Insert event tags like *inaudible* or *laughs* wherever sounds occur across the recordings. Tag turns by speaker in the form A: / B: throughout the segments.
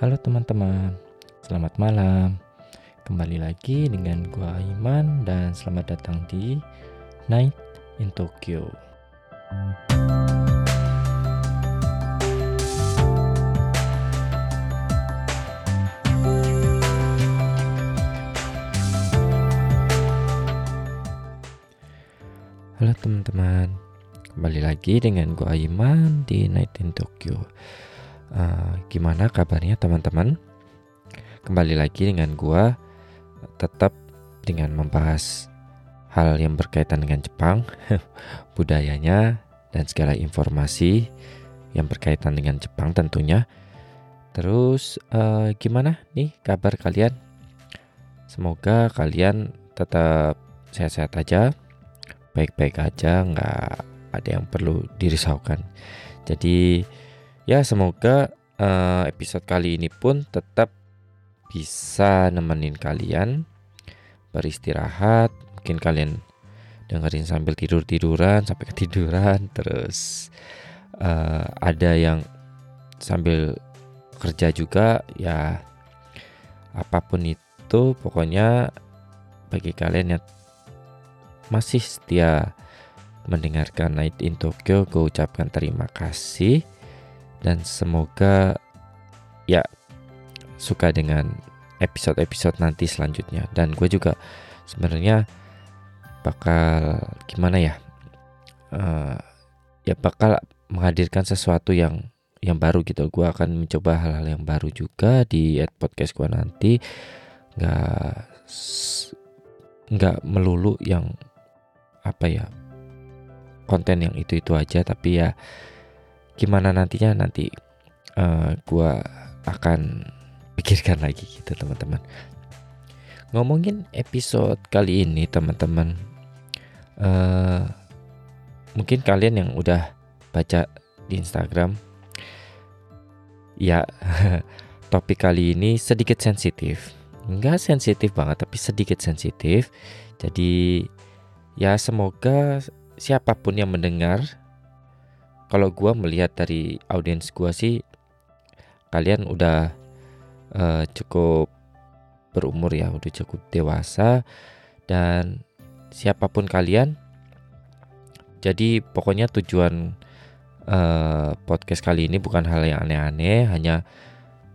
A: Halo teman-teman, selamat malam. Kembali lagi dengan gua Iman dan selamat datang di Night in Tokyo. Halo teman-teman, kembali lagi dengan gua Iman di Night in Tokyo. Uh, gimana kabarnya teman-teman? Kembali lagi dengan gua tetap dengan membahas hal yang berkaitan dengan Jepang, *laughs* budayanya dan segala informasi yang berkaitan dengan Jepang tentunya. Terus uh, gimana nih kabar kalian? Semoga kalian tetap sehat-sehat aja baik-baik aja nggak ada yang perlu dirisaukan jadi ya semoga uh, episode kali ini pun tetap bisa nemenin kalian beristirahat. Mungkin kalian dengerin sambil tidur tiduran sampai ketiduran *laughs* terus uh, ada yang sambil kerja juga ya apa pun itu pokoknya bagi kalian yang masih setia mendengarkan Night in Tokyo, gue ucapkan terima kasih dan semoga ya suka dengan episode-episode nanti selanjutnya. Dan gue juga sebenarnya bakal gimana ya uh, ya bakal menghadirkan sesuatu yang yang baru gitu. Gue akan mencoba hal-hal yang baru juga di podcast gue nanti. Nggak nggak melulu yang apa ya konten yang itu itu aja. Tapi ya gimana nantinya nanti uh, gua akan pikirkan lagi gitu teman-teman. Ngomongin episode kali ini teman-teman uh, mungkin kalian yang udah baca di Instagram ya *laughs* topik kali ini sedikit sensitif. Nggak sensitif banget tapi sedikit sensitif. Jadi ya semoga siapa pun yang mendengar kalau gue melihat dari audiens gue sih kalian udah uh, cukup berumur ya udah cukup dewasa dan siapa pun kalian jadi pokoknya tujuan uh, podcast kali ini bukan hal yang aneh-aneh hanya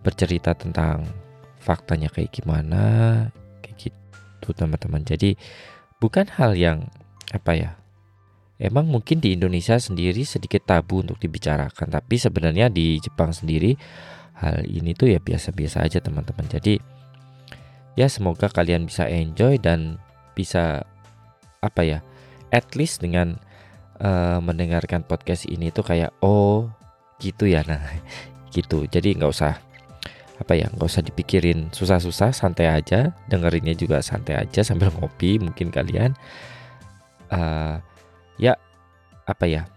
A: bercerita tentang faktanya kayak gimana kayak gitu teman-teman. Jadi bukan hal yang apa ya Emang mungkin di Indonesia sendiri sedikit tabu untuk dibicarakan, tapi sebenarnya di Jepang sendiri hal ini tuh ya biasa-biasa aja teman-teman. Jadi ya semoga kalian bisa enjoy dan bisa apa ya, at least dengan uh, mendengarkan podcast ini tuh kayak oh gitu ya, nah *laughs* gitu. Jadi nggak usah apa ya nggak usah dipikirin susah-susah santai aja dengerinnya juga santai aja sambil ngopi mungkin kalian uh, ya apa ya?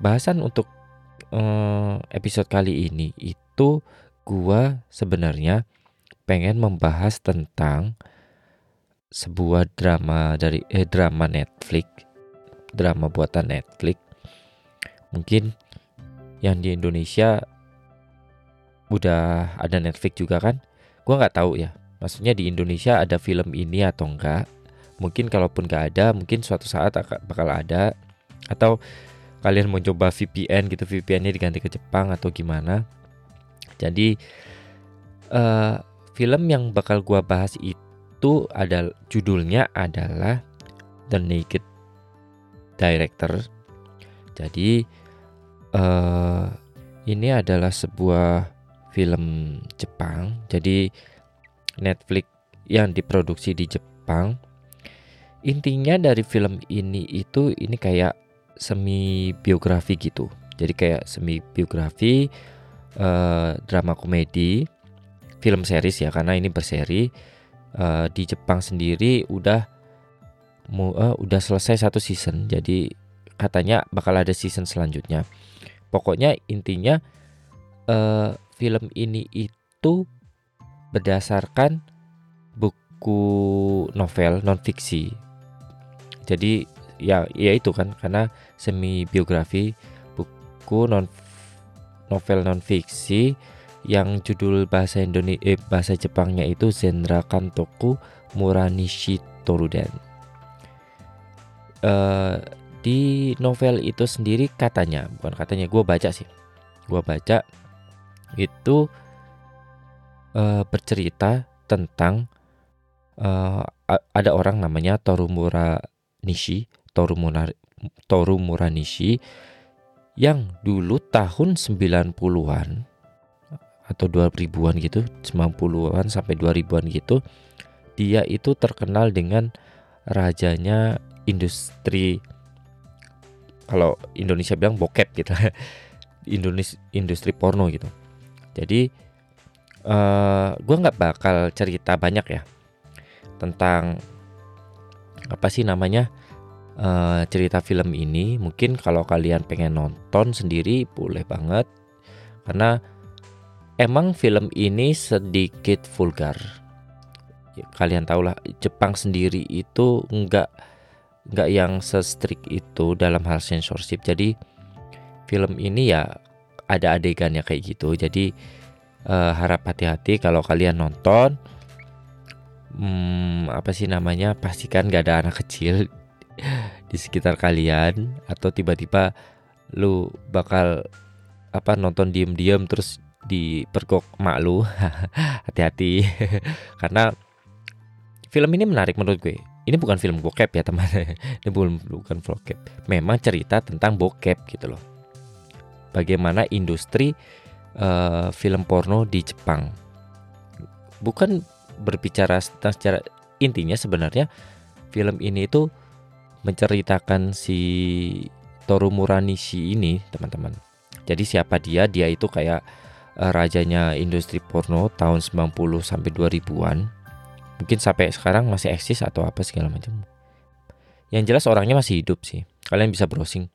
A: Bahasan untuk uh, episode kali ini itu gua sebenarnya pengen membahas tentang sebuah drama dari eh drama Netflix drama buatan Netflix. Mungkin yang di Indonesia udah ada Netflix juga kan? Gue nggak tahu ya. Maksudnya di Indonesia ada film ini atau enggak mungkin kalaupun nggak ada mungkin suatu saat bakal ada atau kalian mau coba VPN gitu VPN-nya diganti ke Jepang atau gimana jadi uh, film yang bakal gue bahas itu ada judulnya adalah The Naked Director jadi uh, ini adalah sebuah film Jepang. Jadi Netflix yang diproduksi di Jepang. Intinya dari film ini itu ini kayak semi biografi gitu. Jadi kayak semi biografi uh, drama komedi, film series ya karena ini berseri. Uh, di Jepang sendiri udah uh, udah selesai satu season. Jadi katanya bakal ada season selanjutnya. Pokoknya intinya uh, film ini itu berdasarkan buku novel non fiksi. Jadi ya ya itu kan karena semi biografi buku non novel non fiksi yang judul bahasa Indonesia eh, bahasa Jepangnya itu Zenra Kantoku Muranishi Toruden. Uh, di novel itu sendiri katanya, bukan katanya, gue baca sih, gue baca itu uh, bercerita tentang uh, ada orang namanya Torumura Nishi, Torumura Torumura Nishi yang dulu tahun 90-an atau 2000-an gitu, 90-an sampai 2000-an gitu, dia itu terkenal dengan rajanya industri kalau Indonesia bilang bokep gitu. *laughs* Indonesia industri porno gitu. Jadi uh, gue nggak bakal cerita banyak ya tentang apa sih namanya uh, cerita film ini. Mungkin kalau kalian pengen nonton sendiri boleh banget karena emang film ini sedikit vulgar. Ya, kalian tahu lah Jepang sendiri itu nggak nggak yang se-strict itu dalam hal censorship. Jadi film ini ya ada adegannya kayak gitu. Jadi uh, harap hati-hati kalau kalian nonton. Hmm, apa sih namanya? Pastikan gak ada anak kecil di sekitar kalian atau tiba-tiba lu bakal apa nonton diem-diem terus dipergok mak lu. *laughs* Hati-hati. *laughs* Karena film ini menarik menurut gue. Ini bukan film bokep ya teman. *laughs* Ini bukan bukan bokep. Memang cerita tentang bokep gitu loh. Bagaimana industri uh, film porno di Jepang. Bukan berbicara tentang secara intinya sebenarnya film ini itu menceritakan si Toru Muranishi ini teman-teman jadi siapa dia dia itu kayak uh, rajanya industri porno tahun 90 sampai 2000-an. Mungkin sampai sekarang masih eksis atau apa segala macam. Yang jelas orangnya masih hidup sih. Kalian bisa browsing.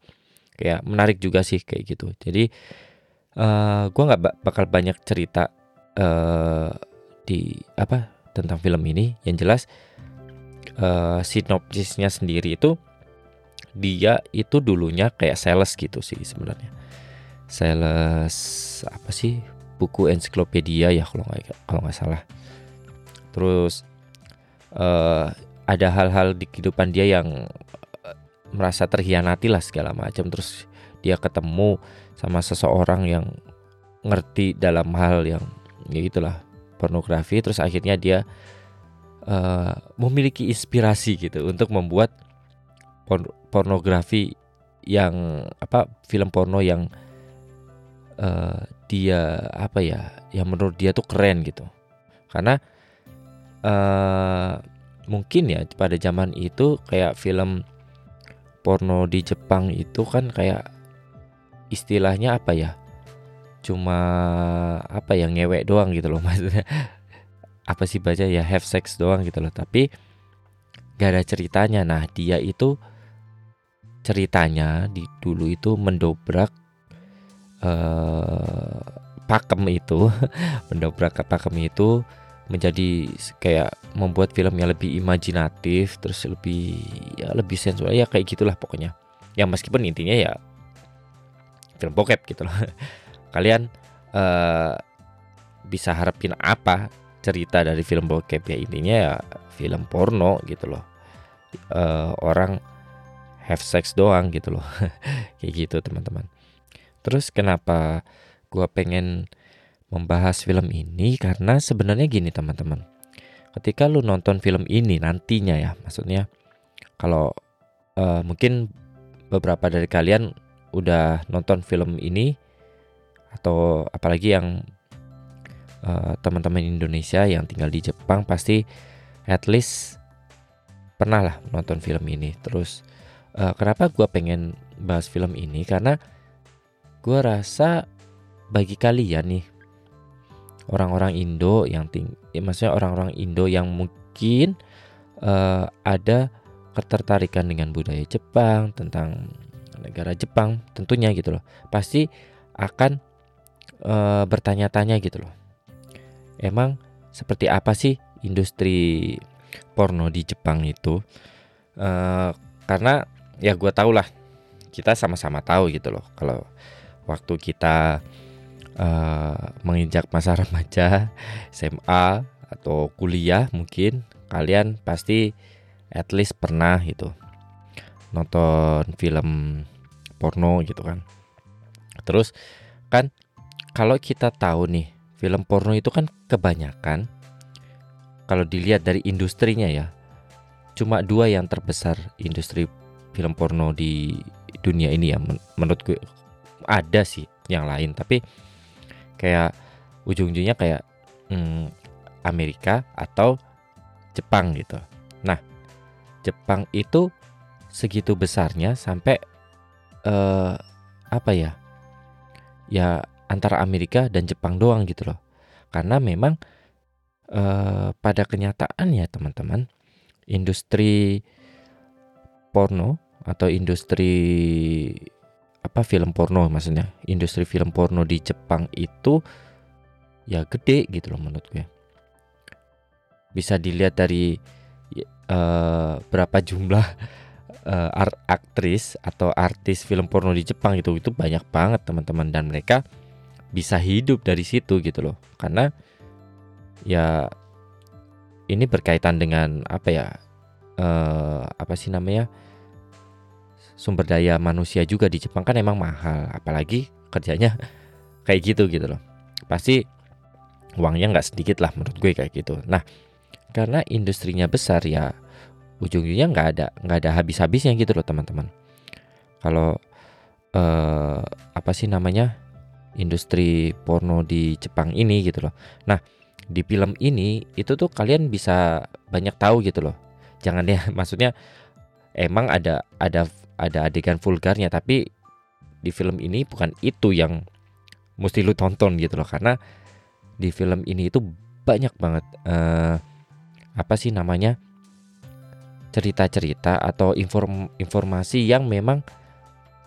A: Kayak menarik juga sih kayak gitu. Jadi uh, gua nggak bakal banyak cerita uh, di apa tentang film ini. Yang jelas uh, sinopsisnya sendiri itu dia itu dulunya kayak sales gitu sih sebenarnya. Sales apa sih? Buku ensiklopedia ya kalau nggak kalau nggak salah. Terus uh, ada hal-hal di kehidupan dia yang uh, merasa terhianati lah segala macam. Terus dia ketemu sama seseorang yang ngerti dalam hal yang ya itulah pornografi terus akhirnya dia uh, memiliki inspirasi gitu untuk membuat pornografi yang apa film porno yang uh, dia apa ya yang menurut dia tuh keren gitu. Karena uh, mungkin ya pada zaman itu kayak film porno di Jepang itu kan kayak istilahnya apa ya cuma apa yang ngewek doang gitu loh *laughs* maksudnya. Apa sih baca? Ya have sex doang gitu loh tapi gak ada ceritanya. Nah dia itu ceritanya di dulu itu mendobrak uh, pakem itu *laughs* mendobrak pakem itu menjadi kayak membuat filmnya lebih imajinatif terus lebih ya lebih sensual ya kayak gitulah pokoknya. Yang meskipun intinya ya film bokep gitu loh *laughs* kalian uh, bisa harapin apa cerita dari film bokep ya? Intinya ya film porno gitu loh. Uh, orang have sex doang gitu loh. *laughs* Kayak gitu teman-teman. Terus kenapa gue pengen membahas film ini? Karena sebenarnya gini teman-teman. Ketika lu nonton film ini nantinya ya, maksudnya kalau uh, mungkin beberapa dari kalian udah nonton film ini atau apalagi yang uh, teman-teman Indonesia yang tinggal di Jepang pasti at least pernah lah nonton film ini. Terus uh, kenapa gue pengen bahas film ini karena gue rasa bagi kalian nih orang-orang Indo yang ting ya maksudnya orang-orang Indo yang mungkin uh, ada ketertarikan dengan budaya Jepang tentang negara Jepang tentunya gitu loh pasti akan uh, bertanya-tanya gitu loh. Emang seperti apa sih industri porno di Jepang itu? Uh, karena ya gue tau lah kita sama-sama tahu gitu loh. Kalau waktu kita uh, menginjak masa *laughs* remaja, SMA atau kuliah mungkin kalian pasti at least pernah gitu nonton film porno gitu kan. Terus kan kalau kita tahu nih film porno itu kan kebanyakan kalau dilihat dari industrinya ya cuma dua yang terbesar industri film porno di dunia ini ya menurut gue ada sih yang lain tapi kayak ujung-ujungnya kayak hmm, Amerika atau Jepang gitu. Nah, Jepang itu segitu besarnya sampai uh, apa ya? Ya antara Amerika dan Jepang doang gitu loh. Karena memang uh, pada kenyataan ya teman-teman, industri porno atau industri apa film porno maksudnya, industri film porno di Jepang itu ya gede gitu loh menurut gue. Bisa dilihat dari uh, berapa jumlah uh, aktris atau artis film porno di Jepang itu itu banyak banget teman-teman dan mereka bisa hidup dari situ gitu loh. Karena ya ini berkaitan dengan apa ya uh, apa sih namanya sumber daya manusia juga di Jepang kan emang mahal apalagi kerjanya *laughs* kayak gitu gitu loh. Pasti uangnya nggak sedikit lah menurut gue kayak gitu. Nah karena industrinya besar ya ujung-ujungnya nggak ada nggak ada habis-habisnya gitu loh teman-teman. Kalau uh, apa sih namanya industri porno di Jepang ini gitu loh. Nah, di film ini itu tuh kalian bisa banyak tahu gitu loh. Jangan ya, *laughs* maksudnya emang ada ada ada adegan vulgarnya tapi di film ini bukan itu yang mesti lu tonton gitu loh karena di film ini itu banyak banget uh, apa sih namanya cerita-cerita atau inform informasi yang memang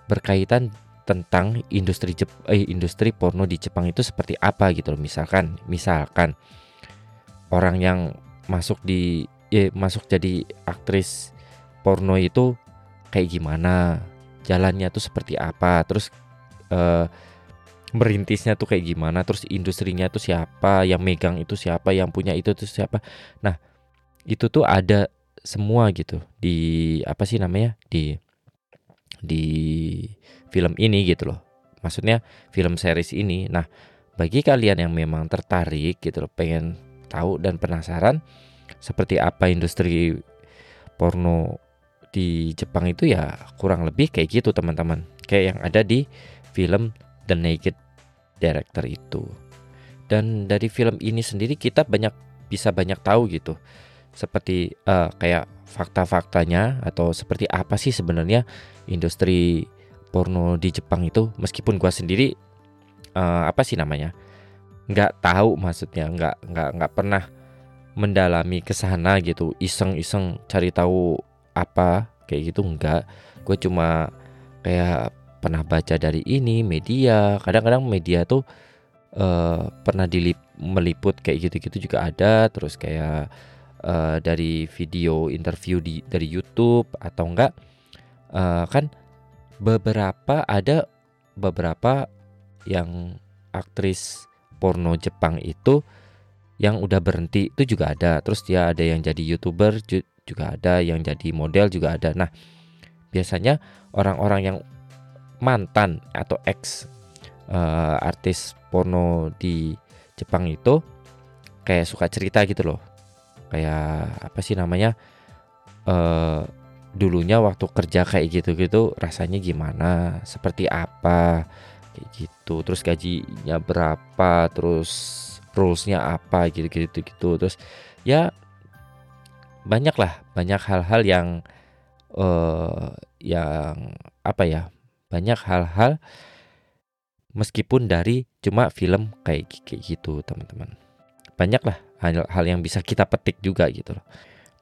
A: berkaitan tentang industri Jep eh, industri porno di Jepang itu seperti apa gitu loh. Misalkan misalkan orang yang masuk di eh, masuk jadi aktris porno itu kayak gimana? Jalannya tuh seperti apa? Terus eh, merintisnya tuh kayak gimana? Terus industrinya tuh siapa? Yang megang itu siapa? Yang punya itu tuh siapa? Nah itu tuh ada semua gitu di apa sih namanya? Di di film ini gitu loh. Maksudnya film series ini. Nah, bagi kalian yang memang tertarik gitu loh, pengen tahu dan penasaran seperti apa industri porno di Jepang itu ya kurang lebih kayak gitu teman-teman. Kayak yang ada di film The Naked Director itu. Dan dari film ini sendiri kita banyak bisa banyak tahu gitu. Seperti uh, kayak fakta-faktanya atau seperti apa sih sebenarnya industri porno di Jepang itu meskipun gua sendiri uh, apa sih namanya nggak tahu maksudnya nggak nggak nggak pernah mendalami ke sana gitu iseng-iseng cari tahu apa kayak gitu enggak gue cuma kayak pernah baca dari ini media kadang-kadang media tuh uh, pernah dilip meliput kayak gitu-gitu juga ada terus kayak uh, dari video interview di dari YouTube atau enggak uh, kan beberapa ada beberapa yang aktris porno Jepang itu yang udah berhenti itu juga ada. Terus dia ada yang jadi youtuber juga ada, yang jadi model juga ada. Nah biasanya orang-orang yang mantan atau ex uh, artis porno di Jepang itu kayak suka cerita gitu loh. Kayak apa sih namanya? Uh, dulunya waktu kerja kayak gitu-gitu rasanya gimana, seperti apa, kayak gitu. Terus gajinya berapa, terus rulesnya apa gitu-gitu gitu. Terus ya banyak lah, banyak hal-hal yang uh, yang apa ya, banyak hal-hal meskipun dari cuma film kayak kayak gitu teman-teman. Banyak lah hal-hal yang bisa kita petik juga gitu loh.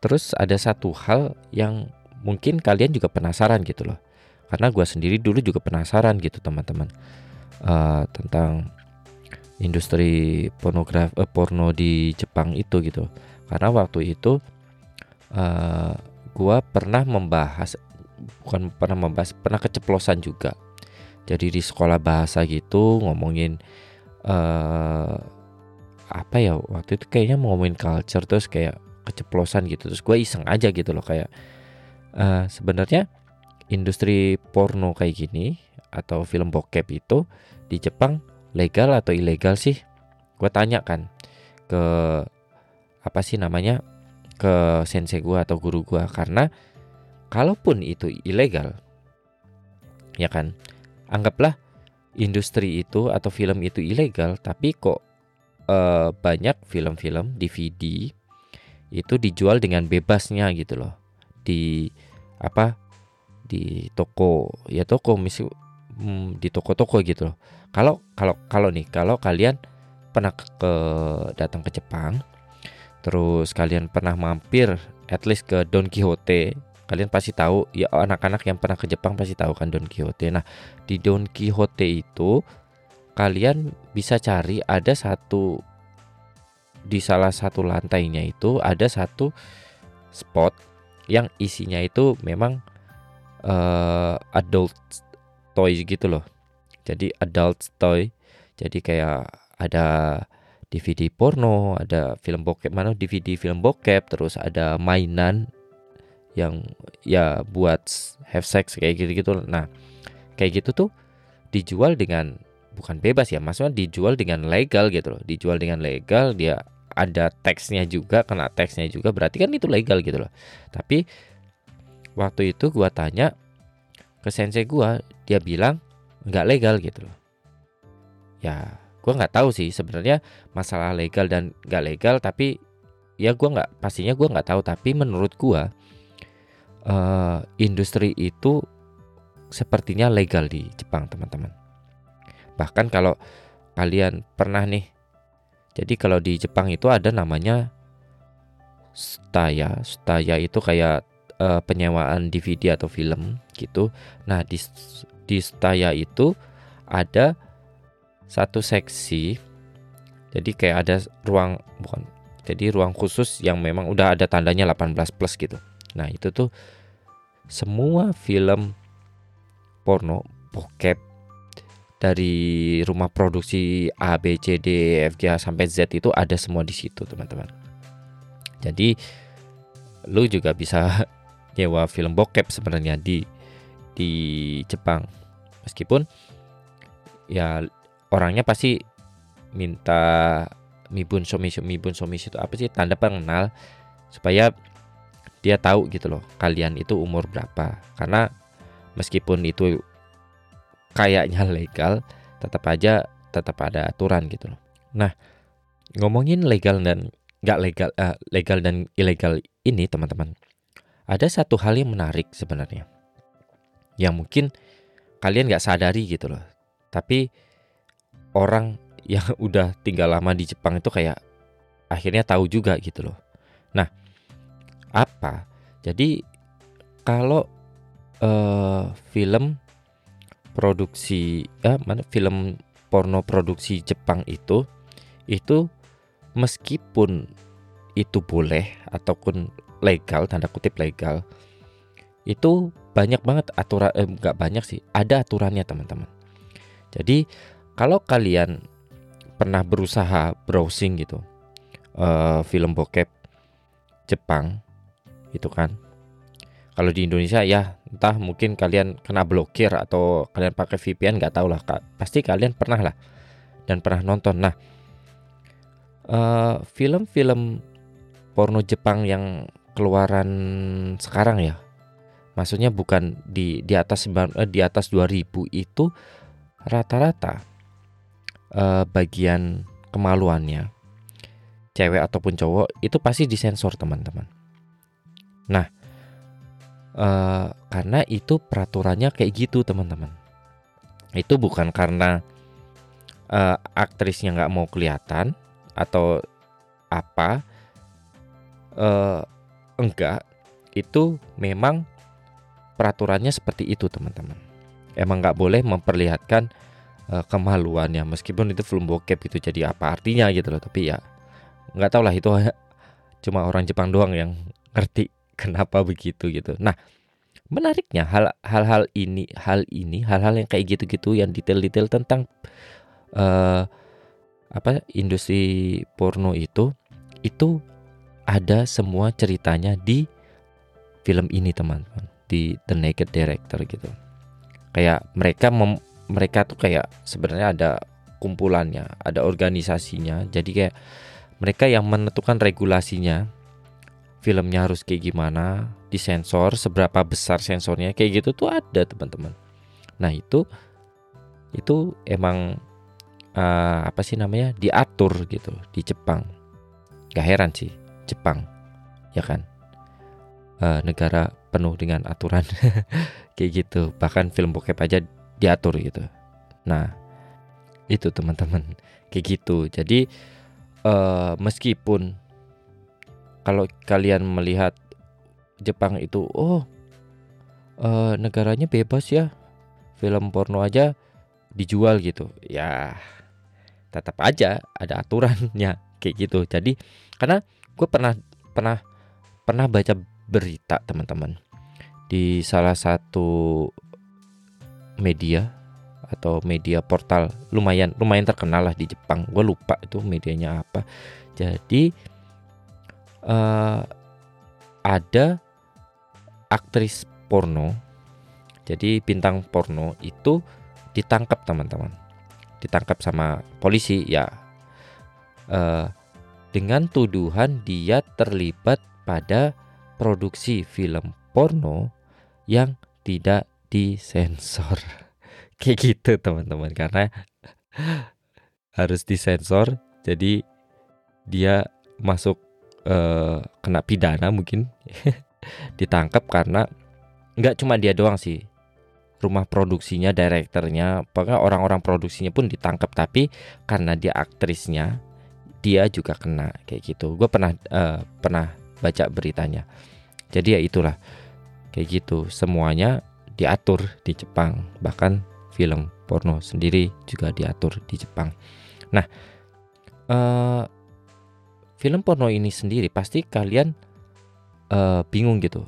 A: Terus ada satu hal yang mungkin kalian juga penasaran gitu loh. Karena gue sendiri dulu juga penasaran gitu teman-teman. Uh, tentang industri pornografi uh, porno di Jepang itu gitu. Karena waktu itu uh, eh, gue pernah membahas bukan pernah membahas pernah keceplosan juga. Jadi di sekolah bahasa gitu ngomongin uh, apa ya waktu itu kayaknya ngomongin culture terus kayak keceplosan gitu. Terus gue iseng aja gitu loh kayak uh, sebenarnya industri porno kayak gini atau film bokep itu di Jepang legal atau ilegal sih? Gue tanya kan ke apa sih namanya ke sensei gue atau guru gue karena kalaupun itu ilegal ya kan anggaplah industri itu atau film itu ilegal tapi kok uh, banyak film-film DVD itu dijual dengan bebasnya gitu loh. Di apa di toko ya toko misi hmm, di toko-toko gitu loh kalau kalau kalau nih kalau kalian pernah ke datang ke Jepang terus kalian pernah mampir at least ke Don Quixote kalian pasti tahu ya anak-anak yang pernah ke Jepang pasti tahu kan Don Quixote. Nah, di Don Quixote itu kalian bisa cari ada satu di salah satu lantainya itu ada satu spot yang isinya itu memang uh, adult toys gitu loh. Jadi adult toy. Jadi kayak ada DVD porno, ada film bokep mana DVD film bokep, terus ada mainan yang ya buat have sex kayak gitu-gitu. Nah, kayak gitu tuh dijual dengan bukan bebas ya, maksudnya dijual dengan legal gitu loh. Dijual dengan legal, dia ada teksnya juga, kena teksnya juga, berarti kan itu legal gitu loh. Tapi waktu itu gua tanya ke sensei gua, dia bilang nggak legal gitu loh. Ya, gua nggak tahu sih sebenarnya masalah legal dan nggak legal, tapi ya gua nggak pastinya gua nggak tahu. Tapi menurut gua uh, industri itu sepertinya legal di Jepang, teman-teman. Bahkan kalau kalian pernah nih, jadi kalau di Jepang itu ada namanya staya. Staya itu kayak uh, penyewaan DVD atau film gitu. Nah di di staya itu ada satu seksi. Jadi kayak ada ruang bukan. Jadi ruang khusus yang memang udah ada tandanya 18 plus gitu. Nah itu tuh semua film porno bokep dari rumah produksi A B C D F G sampai Z itu ada semua di situ teman-teman. Jadi lu juga bisa *laughs* nyewa film bokep sebenarnya di di Jepang. Meskipun ya orangnya pasti minta mibun somisu mibun somisu itu apa sih tanda pengenal supaya dia tahu gitu loh kalian itu umur berapa karena meskipun itu kayaknya legal tetap aja tetap ada aturan gitu loh. Nah ngomongin legal dan nggak legal uh, legal dan ilegal ini teman-teman ada satu hal yang menarik sebenarnya yang mungkin kalian nggak sadari gitu loh. Tapi orang yang *laughs* udah tinggal lama di Jepang itu kayak akhirnya tahu juga gitu loh. Nah apa? Jadi kalau uh, film produksi ya mana film porno produksi Jepang itu itu meskipun itu boleh ataupun legal tanda kutip legal itu banyak banget aturan eh, nggak banyak sih ada aturannya teman-teman. Jadi kalau kalian pernah berusaha browsing gitu uh, film bokep Jepang gitu kan kalau di Indonesia ya entah mungkin kalian kena blokir atau kalian pakai VPN nggak tahu lah pasti kalian pernah lah dan pernah nonton. Nah eh, film-film porno Jepang yang keluaran sekarang ya maksudnya bukan di di atas eh, di atas 2000 itu rata-rata uh, bagian kemaluannya cewek ataupun cowok itu pasti disensor teman-teman. Nah, uh, karena itu peraturannya kayak gitu teman-teman. Itu bukan karena uh, aktrisnya nggak mau kelihatan atau apa, uh, enggak. Itu memang peraturannya seperti itu teman-teman. Emang nggak boleh memperlihatkan uh, kemaluannya meskipun itu film bokep itu jadi apa artinya gitu loh. Tapi ya nggak tahu lah itu *laughs* cuma orang Jepang doang yang ngerti kenapa begitu gitu. Nah, menariknya hal hal ini hal ini hal-hal yang kayak gitu-gitu yang detail-detail tentang uh, apa industri porno itu itu ada semua ceritanya di film ini teman-teman. Di The Naked Director gitu. Kayak mereka mem, mereka tuh kayak sebenarnya ada kumpulannya ada organisasinya. Jadi kayak mereka yang menentukan regulasinya filmnya harus kayak gimana disensor seberapa besar sensornya kayak gitu tuh ada teman-teman. Nah itu itu emang uh, apa sih namanya diatur gitu di Jepang. Gak heran sih Jepang ya kan? Uh, negara penuh dengan aturan *laughs* kayak gitu. Bahkan film bokep aja diatur gitu. Nah itu teman-teman kayak gitu. Jadi uh, meskipun kalau kalian melihat Jepang itu oh uh, negaranya bebas ya. Film porno aja dijual gitu. Ya tetap aja ada aturannya *laughs* kayak gitu. Jadi karena gue pernah pernah pernah baca berita teman-teman di salah satu media atau media portal lumayan lumayan terkenal lah di Jepang. Gue lupa itu medianya apa. Jadi uh, ada aktris porno. Jadi bintang porno itu ditangkap teman-teman. Ditangkap sama polisi ya. Uh, dengan tuduhan dia terlibat pada produksi film porno yang tidak disensor. *laughs* Kayak gitu teman-teman. Karena harus disensor jadi dia masuk uh, kena pidana mungkin *laughs* ditangkap karena nggak cuma dia doang sih rumah produksinya, direkturnya, pokoknya orang-orang produksinya pun ditangkap tapi karena dia aktrisnya dia juga kena kayak gitu. Gue pernah uh, pernah baca beritanya. Jadi ya itulah kayak gitu. Semuanya diatur di Jepang. Bahkan film porno sendiri juga diatur di Jepang. Nah, uh, film porno ini sendiri pasti kalian uh, bingung gitu,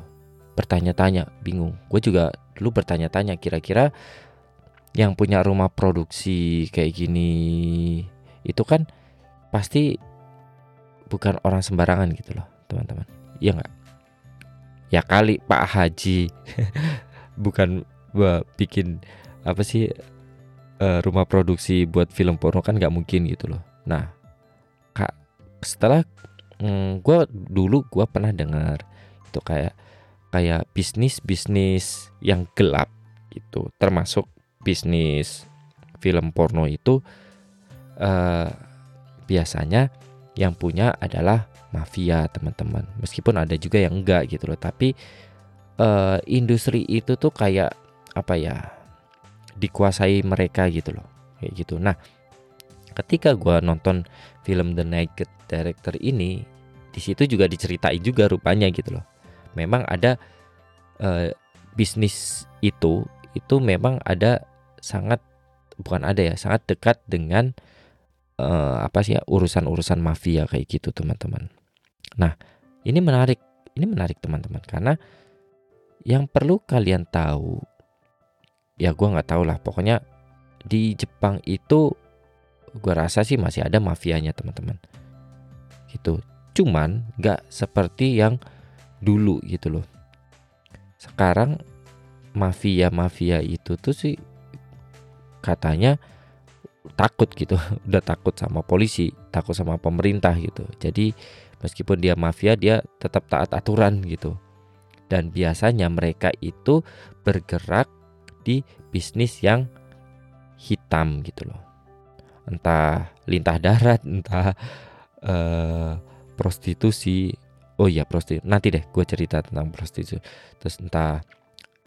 A: bertanya-tanya, bingung. Gue juga dulu bertanya-tanya kira-kira yang punya rumah produksi kayak gini itu kan pasti bukan orang sembarangan gitu loh teman-teman. Iya nggak? Ya kali Pak Haji. *laughs* Bukan buat bikin apa sih uh, rumah produksi buat film porno kan nggak mungkin gitu loh. Nah kak setelah mm, gue dulu gue pernah dengar itu kayak kayak bisnis bisnis yang gelap gitu termasuk bisnis film porno itu uh, biasanya yang punya adalah mafia teman-teman. Meskipun ada juga yang enggak gitu loh tapi uh, industri itu tuh kayak apa ya dikuasai mereka gitu loh kayak gitu. Nah ketika gue nonton film The Naked Director ini di situ juga diceritain juga rupanya gitu loh memang ada uh, bisnis itu itu memang ada sangat bukan ada ya sangat dekat dengan uh, apa sih ya urusan-urusan mafia kayak gitu teman-teman. Nah ini menarik ini menarik teman-teman karena yang perlu kalian tahu ya gue nggak tahu lah pokoknya di Jepang itu gue rasa sih masih ada mafianya teman-teman gitu cuman nggak seperti yang dulu gitu loh. Sekarang mafia-mafia itu tuh sih katanya takut gitu, *laughs* udah takut sama polisi, takut sama pemerintah gitu. Jadi meskipun dia mafia dia tetap taat aturan gitu. Dan biasanya mereka itu bergerak di bisnis yang hitam gitu loh. Entah lintah darat, *laughs* entah uh, prostitusi. Oh iya prostitusi nanti deh gue cerita tentang prostitusi. Terus entah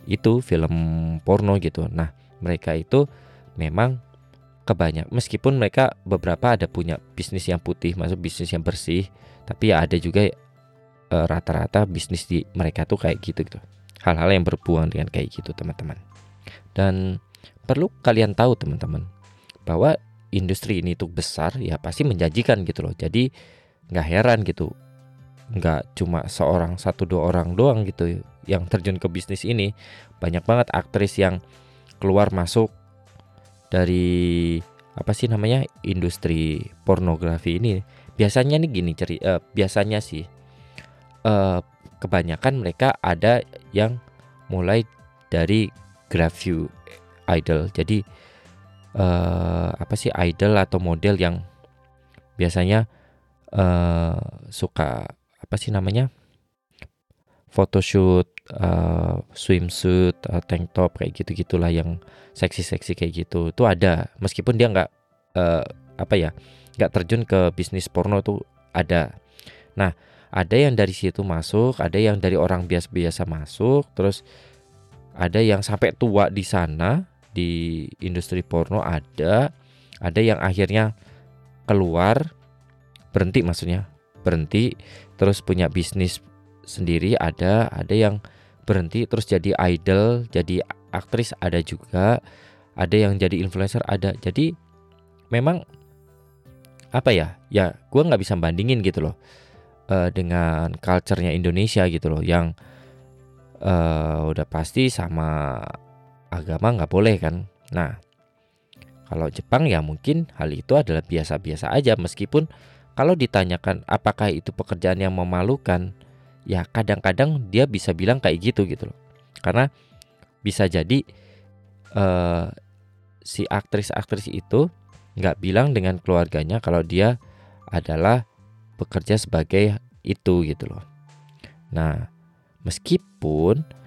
A: itu film porno gitu. Nah mereka itu memang kebanyak meskipun mereka beberapa ada punya bisnis yang putih masuk bisnis yang bersih tapi ya ada juga e, rata-rata bisnis di mereka tuh kayak gitu gitu. Hal-hal yang berhubungan dengan kayak gitu teman-teman. Dan perlu kalian tahu teman-teman bahwa industri ini tuh besar ya pasti menjanjikan gitu loh. Jadi nggak heran gitu. Nggak cuma seorang satu dua orang doang gitu yang terjun ke bisnis ini. Banyak banget aktris yang keluar masuk dari apa sih namanya industri pornografi ini. Biasanya nih gini ceri uh, biasanya sih uh, kebanyakan mereka ada yang mulai dari graphic idol. Jadi uh, apa sih idol atau model yang biasanya uh, suka apa sih namanya photoshoot, uh, swimsuit, uh, tank top kayak gitu gitulah yang seksi-seksi kayak gitu itu ada meskipun dia nggak uh, apa ya nggak terjun ke bisnis porno tuh ada. Nah ada yang dari situ masuk, ada yang dari orang biasa-biasa masuk, terus ada yang sampai tua di sana di industri porno ada, ada yang akhirnya keluar berhenti maksudnya berhenti terus punya bisnis sendiri ada ada yang berhenti terus jadi idol jadi aktris ada juga ada yang jadi influencer ada. Jadi memang apa ya ya gue nggak bisa bandingin gitu loh uh, dengan culture-nya Indonesia gitu loh yang uh, udah pasti sama agama nggak boleh kan? Nah kalau Jepang ya mungkin hal itu adalah biasa-biasa aja. Meskipun kalau ditanyakan apakah itu pekerjaan yang memalukan ya kadang-kadang dia bisa bilang kayak gitu gitu loh. Karena bisa jadi uh, si aktris-aktris itu nggak bilang dengan keluarganya kalau dia adalah bekerja sebagai itu gitu loh. Nah meskipun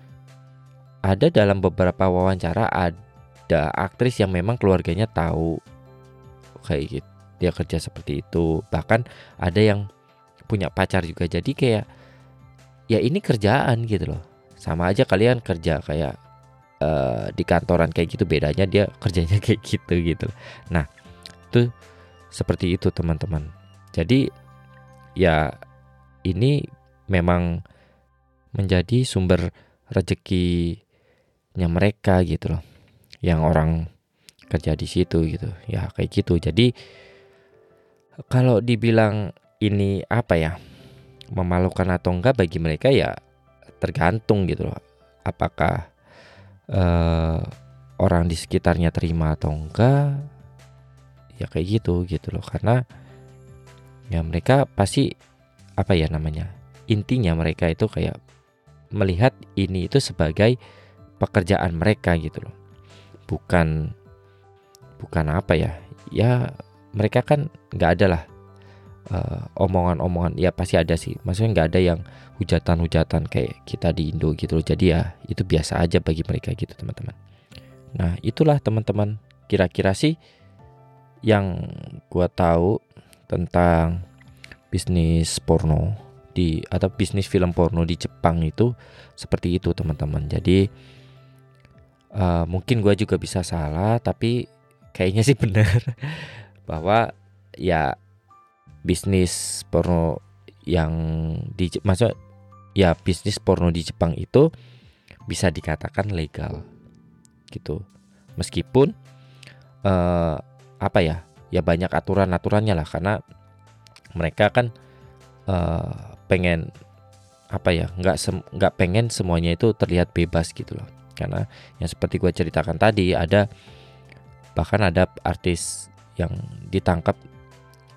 A: ada dalam beberapa wawancara ada aktris yang memang keluarganya tahu kayak gitu dia kerja seperti itu. Bahkan ada yang punya pacar juga. Jadi kayak ya ini kerjaan gitu loh. Sama aja kalian kerja kayak uh, di kantoran kayak gitu bedanya dia *laughs* kerjanya kayak gitu gitu. Nah itu seperti itu teman-teman. Jadi ya ini memang menjadi sumber rezekinya mereka gitu loh yang orang kerja di situ gitu ya kayak gitu jadi kalau dibilang ini apa ya memalukan atau enggak bagi mereka ya tergantung gitu loh. Apakah uh, orang di sekitarnya terima atau enggak? Ya kayak gitu gitu loh karena ya mereka pasti apa ya namanya? Intinya mereka itu kayak melihat ini itu sebagai pekerjaan mereka gitu loh. Bukan bukan apa ya? Ya mereka kan nggak ada lah eh, omongan-omongan. Ya pasti ada sih. Maksudnya nggak ada yang hujatan-hujatan kayak kita di Indo gitu loh. Jadi ya itu biasa aja bagi mereka gitu teman-teman. Nah itulah teman-teman kira-kira sih yang gua tahu tentang bisnis porno di atau bisnis film porno di Jepang itu seperti itu teman-teman. Jadi uh, mungkin gua juga bisa salah tapi kayaknya sih *laughs* benar bahwa ya bisnis porno yang di maksud ya bisnis porno di Jepang itu bisa dikatakan legal gitu. Meskipun uh, apa ya ya banyak aturan aturannya lah karena mereka kan uh, pengen apa ya nggak nggak pengen semuanya itu terlihat bebas gitu loh karena yang seperti gue ceritakan tadi ada bahkan ada artis yang ditangkap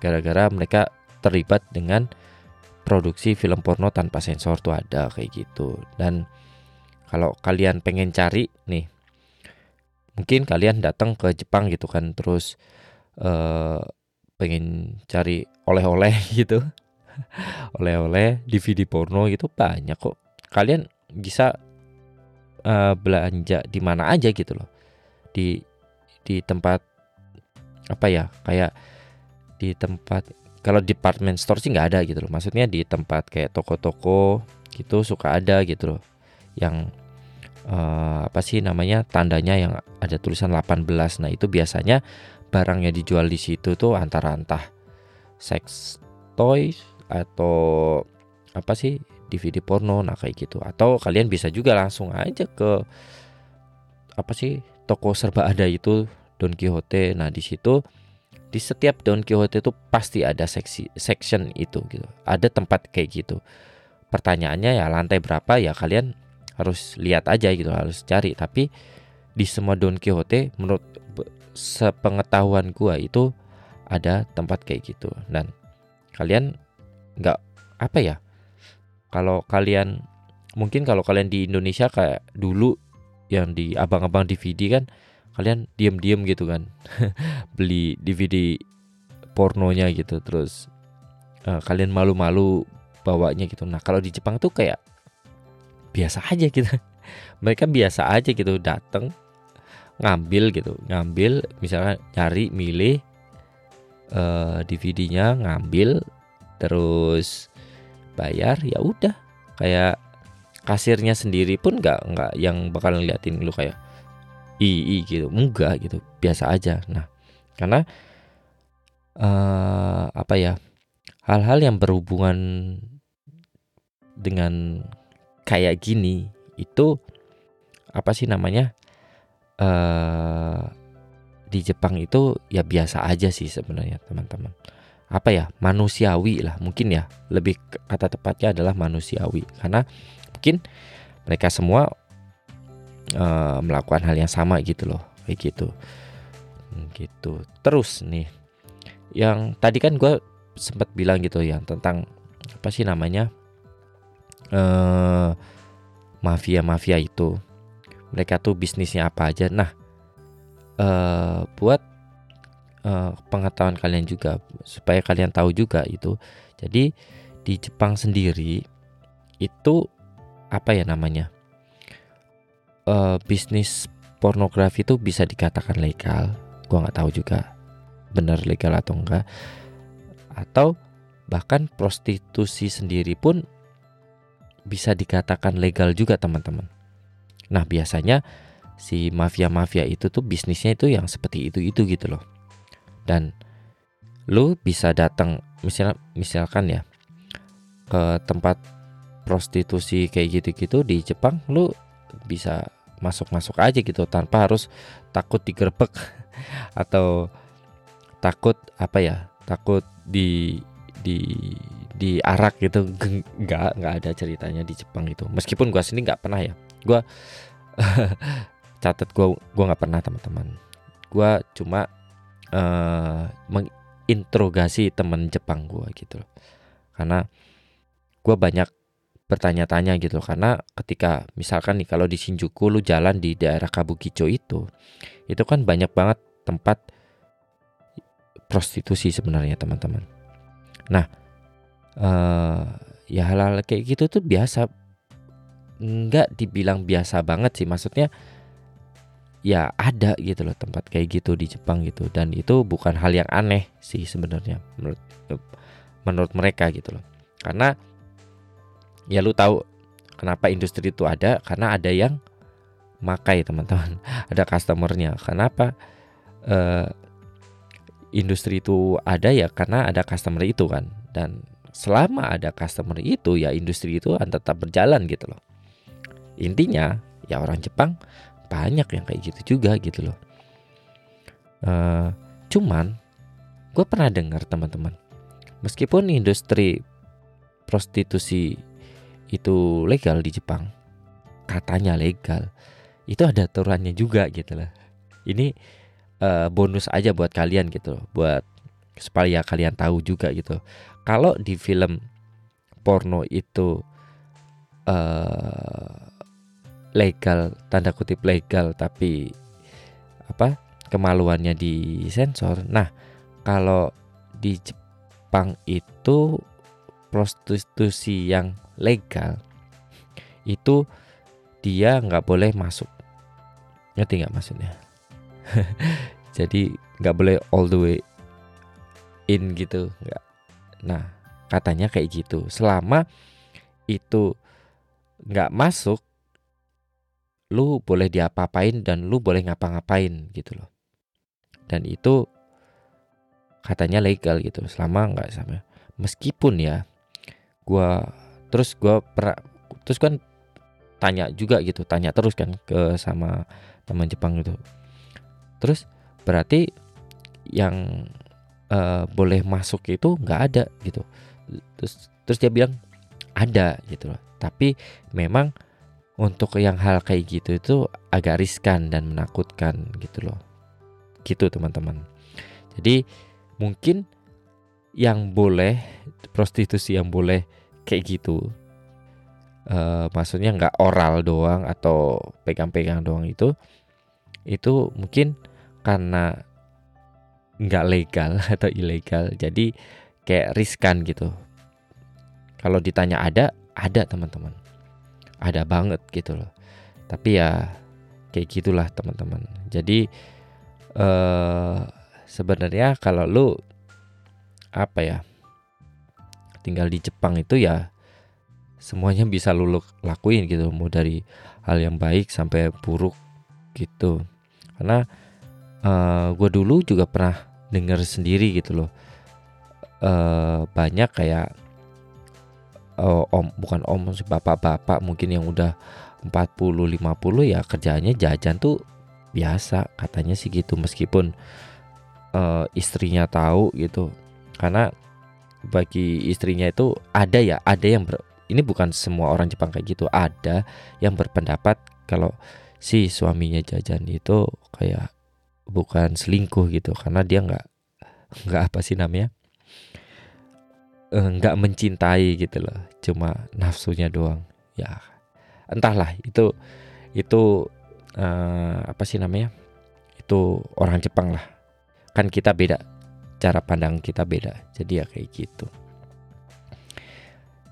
A: gara-gara mereka terlibat dengan produksi film porno tanpa sensor tuh ada kayak gitu. Dan kalau kalian pengen cari nih mungkin kalian datang ke Jepang gitu kan terus uh, pengen cari oleh-oleh *laughs* gitu. Oleh-oleh DVD porno gitu banyak kok. Kalian bisa uh, belanja di mana aja gitu loh. Di di tempat apa ya kayak di tempat kalau department store sih nggak ada gitu loh. Maksudnya di tempat kayak toko-toko gitu suka ada gitu loh. Yang uh, apa sih namanya tandanya yang ada tulisan 18 nah itu biasanya barang yang dijual di situ tuh antara entah sex toys atau apa sih DVD porno nah kayak gitu atau kalian bisa juga langsung aja ke apa sih toko serba ada itu Don Quixote nah di situ di setiap Don Quixote itu pasti ada seksi section itu gitu. Ada tempat kayak gitu. Pertanyaannya ya lantai berapa ya kalian harus lihat aja gitu, harus cari. Tapi di semua Don Quixote menurut sepengetahuan gua itu ada tempat kayak gitu dan kalian nggak apa ya kalau kalian mungkin kalau kalian di Indonesia kayak dulu yang di abang-abang DVD kan kalian diem-diem gitu kan. *laughs* Beli DVD pornonya gitu terus uh, kalian malu-malu bawanya gitu. Nah kalau di Jepang tuh kayak biasa aja gitu. *laughs* Mereka biasa aja gitu dateng ngambil gitu. Ngambil misalnya cari milih uh, eh, DVD-nya ngambil terus bayar ya udah. Kayak kasirnya sendiri pun nggak nggak yang bakal ngeliatin lu kayak i, i gitu. Enggak gitu. Biasa aja. Nah karena uh, apa ya hal-hal yang berhubungan dengan kayak gini itu apa sih namanya uh, di Jepang itu ya biasa aja sih sebenarnya teman-teman apa ya manusiawi lah mungkin ya. Lebih kata tepatnya adalah manusiawi. Karena mungkin mereka semua uh, melakukan hal yang sama gitu loh kayak gitu. Hmm, gitu. Terus nih yang tadi kan gue sempat bilang gitu ya tentang apa sih namanya uh, mafia mafia itu. Mereka tuh bisnisnya apa aja. Nah uh, buat uh, pengetahuan kalian juga supaya kalian tahu juga itu. Jadi di Jepang sendiri itu apa ya namanya? Uh, bisnis pornografi itu bisa dikatakan legal. Gua nggak tahu juga benar legal atau enggak. Atau bahkan prostitusi sendiri pun bisa dikatakan legal juga teman-teman. Nah biasanya si mafia-mafia itu tuh bisnisnya itu yang seperti itu itu gitu loh dan lu bisa datang misal misalkan ya ke tempat prostitusi kayak gitu-gitu di Jepang lu bisa masuk-masuk aja gitu tanpa harus takut digerebek *laughs* atau takut apa ya takut di di di arak gitu. *laughs* Nggak nggak ada ceritanya di Jepang itu meskipun gua sendiri nggak pernah ya. Gua *laughs* catat gua gua nggak pernah teman-teman. Gua cuma uh, menginterogasi teman Jepang gue gitu loh. Karena gue banyak bertanya-tanya gitu loh. karena ketika misalkan nih kalau di Shinjuku lu jalan di daerah Kabukicho itu itu kan banyak banget tempat prostitusi sebenarnya teman-teman. Nah uh, ya hal-hal kayak gitu tuh biasa nggak dibilang biasa banget sih. Maksudnya ya ada gitu loh tempat kayak gitu di Jepang gitu. Dan itu bukan hal yang aneh sih sebenarnya menurut menurut mereka gitu loh. Karena ya lu tahu kenapa industri itu ada karena ada yang makai teman-teman. *laughs* Ada customernya. Kenapa uh, industri itu ada? Ya karena ada customer itu kan. Dan selama ada customer itu ya industri itu akan tetap berjalan gitu loh. Intinya ya orang Jepang banyak yang kayak gitu juga gitu loh. Uh, cuman gue pernah dengar teman-teman meskipun industri prostitusi itu legal di Jepang katanya legal itu ada aturannya juga gitu loh. Ini uh, bonus aja buat kalian gitu loh buat supaya kalian tahu juga gitu kalau di film porno itu uh, legal tanda kutip legal tapi apa kemaluannya di sensor. Nah, kalau di Jepang itu prostitusi yang legal itu dia nggak boleh masuk. Ngerti nggak maksudnya? *laughs* Jadi nggak boleh all the way in gitu, nggak. Nah, katanya kayak gitu. Selama itu nggak masuk lu boleh diapa-apain dan lu boleh ngapa-ngapain gitu loh. Dan itu katanya legal gitu selama nggak sama. Meskipun ya gua terus gua per terus kan tanya juga gitu tanya terus kan ke sama teman Jepang gitu. Terus berarti yang uh, boleh masuk itu nggak ada gitu. Terus terus dia bilang ada gitu loh. Tapi memang untuk yang hal kayak gitu itu agak riskan dan menakutkan gitu loh. Gitu teman-teman. Jadi mungkin yang boleh prostitusi yang boleh kayak gitu uh, maksudnya nggak oral doang atau pegang-pegang doang itu itu mungkin karena nggak legal *laughs* atau ilegal jadi kayak riskan gitu. Kalau ditanya ada ada teman-teman ada banget gitu loh. Tapi ya kayak gitulah teman-teman. Jadi eh sebenarnya kalau lu apa ya tinggal di Jepang itu ya semuanya bisa lu lakuin gitu. Mau dari hal yang baik sampai buruk gitu. Karena uh, eh, gue dulu juga pernah dengar sendiri gitu loh. Uh, banyak kayak uh, om bukan om bapak-bapak mungkin yang udah 40 50 ya kerjanya jajan tuh biasa katanya sih gitu. Meskipun uh, istrinya tahu gitu. Karena bagi istrinya itu ada ya ada yang ber, ini bukan semua orang Jepang kayak gitu ada yang berpendapat kalau si suaminya jajan itu kayak bukan selingkuh gitu. Karena dia nggak nggak apa sih namanya eh, nggak mencintai gitu loh cuma nafsunya doang. Ya entahlah itu itu uh, apa sih namanya itu orang Jepang lah. Kan kita beda cara pandang kita beda jadi ya kayak gitu.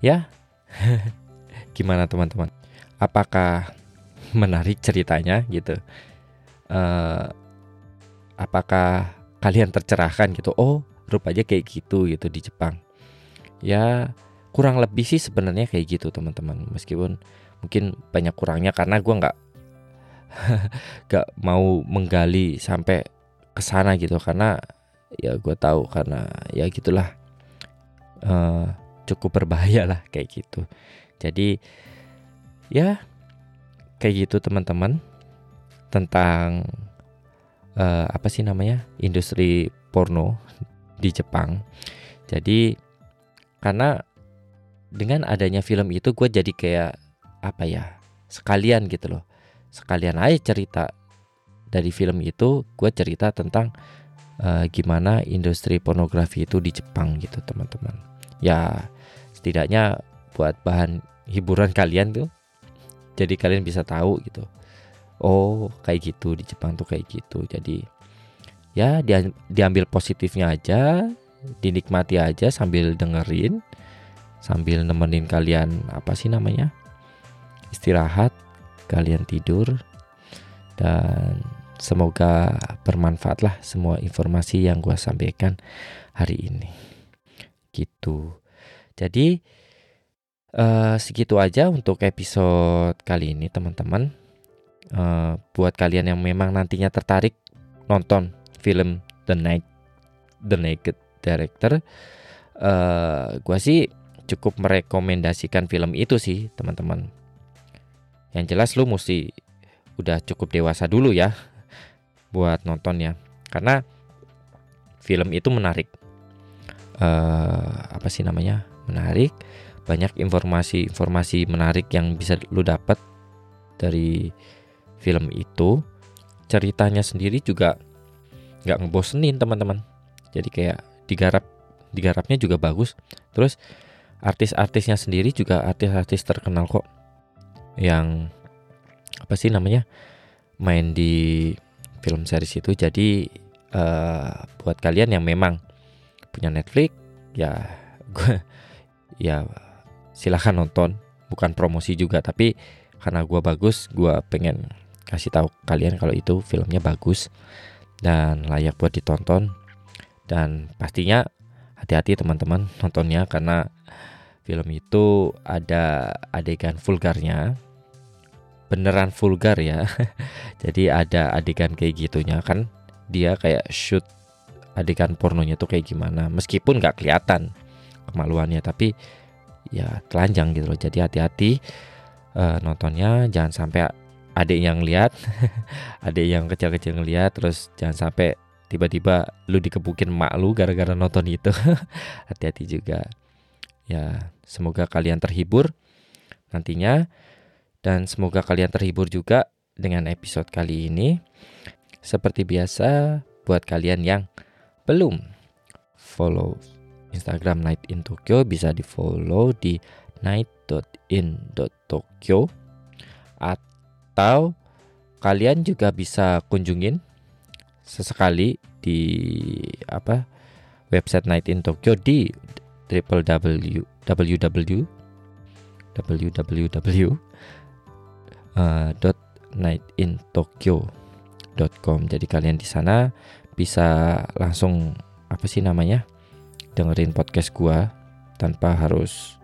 A: Ya *laughs* gimana teman-teman? Apakah *laughs* menarik ceritanya gitu? Uh, apakah kalian tercerahkan gitu? Oh rupanya kayak gitu gitu di Jepang ya kurang lebih sih sebenarnya kayak gitu teman-teman. Meskipun mungkin banyak kurangnya karena gue nggak *laughs* nggak mau menggali sampai ke sana gitu. Karena ya gue tahu karena ya gitulah uh, cukup berbahaya lah kayak gitu. Jadi ya kayak gitu teman-teman tentang uh, apa sih namanya industri porno di Jepang. Jadi karena dengan adanya film itu gue jadi kayak apa ya sekalian gitu loh. Sekalian aja cerita dari film itu gue cerita tentang uh, gimana industri pornografi itu di Jepang gitu teman-teman. Ya setidaknya buat bahan hiburan kalian tuh jadi kalian bisa tahu gitu. Oh kayak gitu di Jepang tuh kayak gitu. Jadi ya dia, diambil positifnya aja dinikmati aja sambil dengerin sambil nemenin kalian apa sih namanya istirahat kalian tidur dan semoga bermanfaat lah semua informasi yang gue sampaikan hari ini. Gitu. Jadi uh, segitu aja untuk episode kali ini teman-teman. Uh, buat kalian yang memang nantinya tertarik nonton film The Night The Naked Director, uh, gua sih cukup merekomendasikan film itu sih teman-teman. Yang jelas lu mesti udah cukup dewasa dulu ya buat nontonnya, karena film itu menarik. Uh, apa sih namanya? Menarik, banyak informasi-informasi menarik yang bisa lu dapat dari film itu ceritanya sendiri juga nggak ngebosenin teman-teman jadi kayak digarap digarapnya juga bagus. Terus artis-artisnya sendiri juga artis-artis terkenal kok. Yang apa sih namanya main di film series itu. Jadi uh, buat kalian yang memang punya Netflix ya gue ya silahkan nonton. Bukan promosi juga tapi karena gue bagus gue pengen kasih tahu kalian kalau itu filmnya bagus dan layak buat ditonton dan pastinya hati-hati teman-teman nontonnya karena film itu ada adegan vulgarnya. Beneran vulgar ya. *laughs* Jadi ada adegan kayak gitunya kan dia kayak shoot adegan pornonya tuh kayak gimana meskipun nggak kelihatan kemaluannya tapi ya telanjang gitu loh. Jadi hati-hati uh, nontonnya jangan sampai adik yang lihat *laughs* adik yang kecil-kecil ngeliat terus jangan sampai tiba-tiba lu dikebukin mak lu gara-gara nonton itu. *laughs* Hati-hati juga. Ya semoga kalian terhibur nantinya. Dan semoga kalian terhibur juga dengan episode kali ini. Seperti biasa buat kalian yang belum follow Instagram Night in Tokyo bisa di follow di night.in.tokyo atau kalian juga bisa kunjungin sesekali di apa website Night in Tokyo di www www www uh, nightintokyo.com. Jadi kalian di sana bisa langsung apa sih namanya? dengerin podcast gua tanpa harus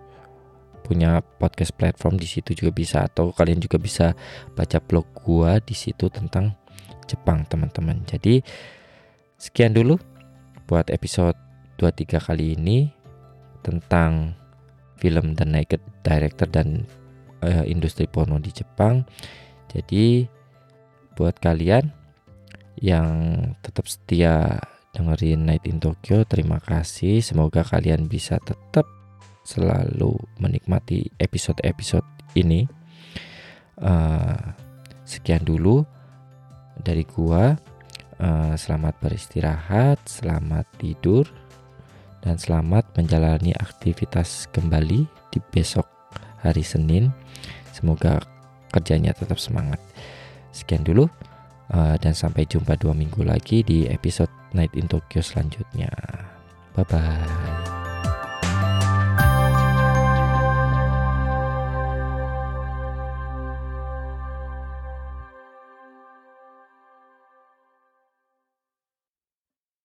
A: punya podcast platform di situ juga bisa atau kalian juga bisa baca blog gua di situ tentang Jepang teman-teman. Jadi sekian dulu buat episode 23 kali ini tentang film The Naked Director dan uh, industri porno di Jepang. Jadi buat kalian yang tetap setia dengerin Night in Tokyo, terima kasih. Semoga kalian bisa tetap selalu menikmati episode-episode ini. Uh, sekian dulu dari gua. Uh, selamat beristirahat, selamat tidur, dan selamat menjalani aktivitas kembali di besok hari Senin. Semoga kerjanya tetap semangat. Sekian dulu uh, dan sampai jumpa dua minggu lagi di episode Night in Tokyo selanjutnya. Bye bye.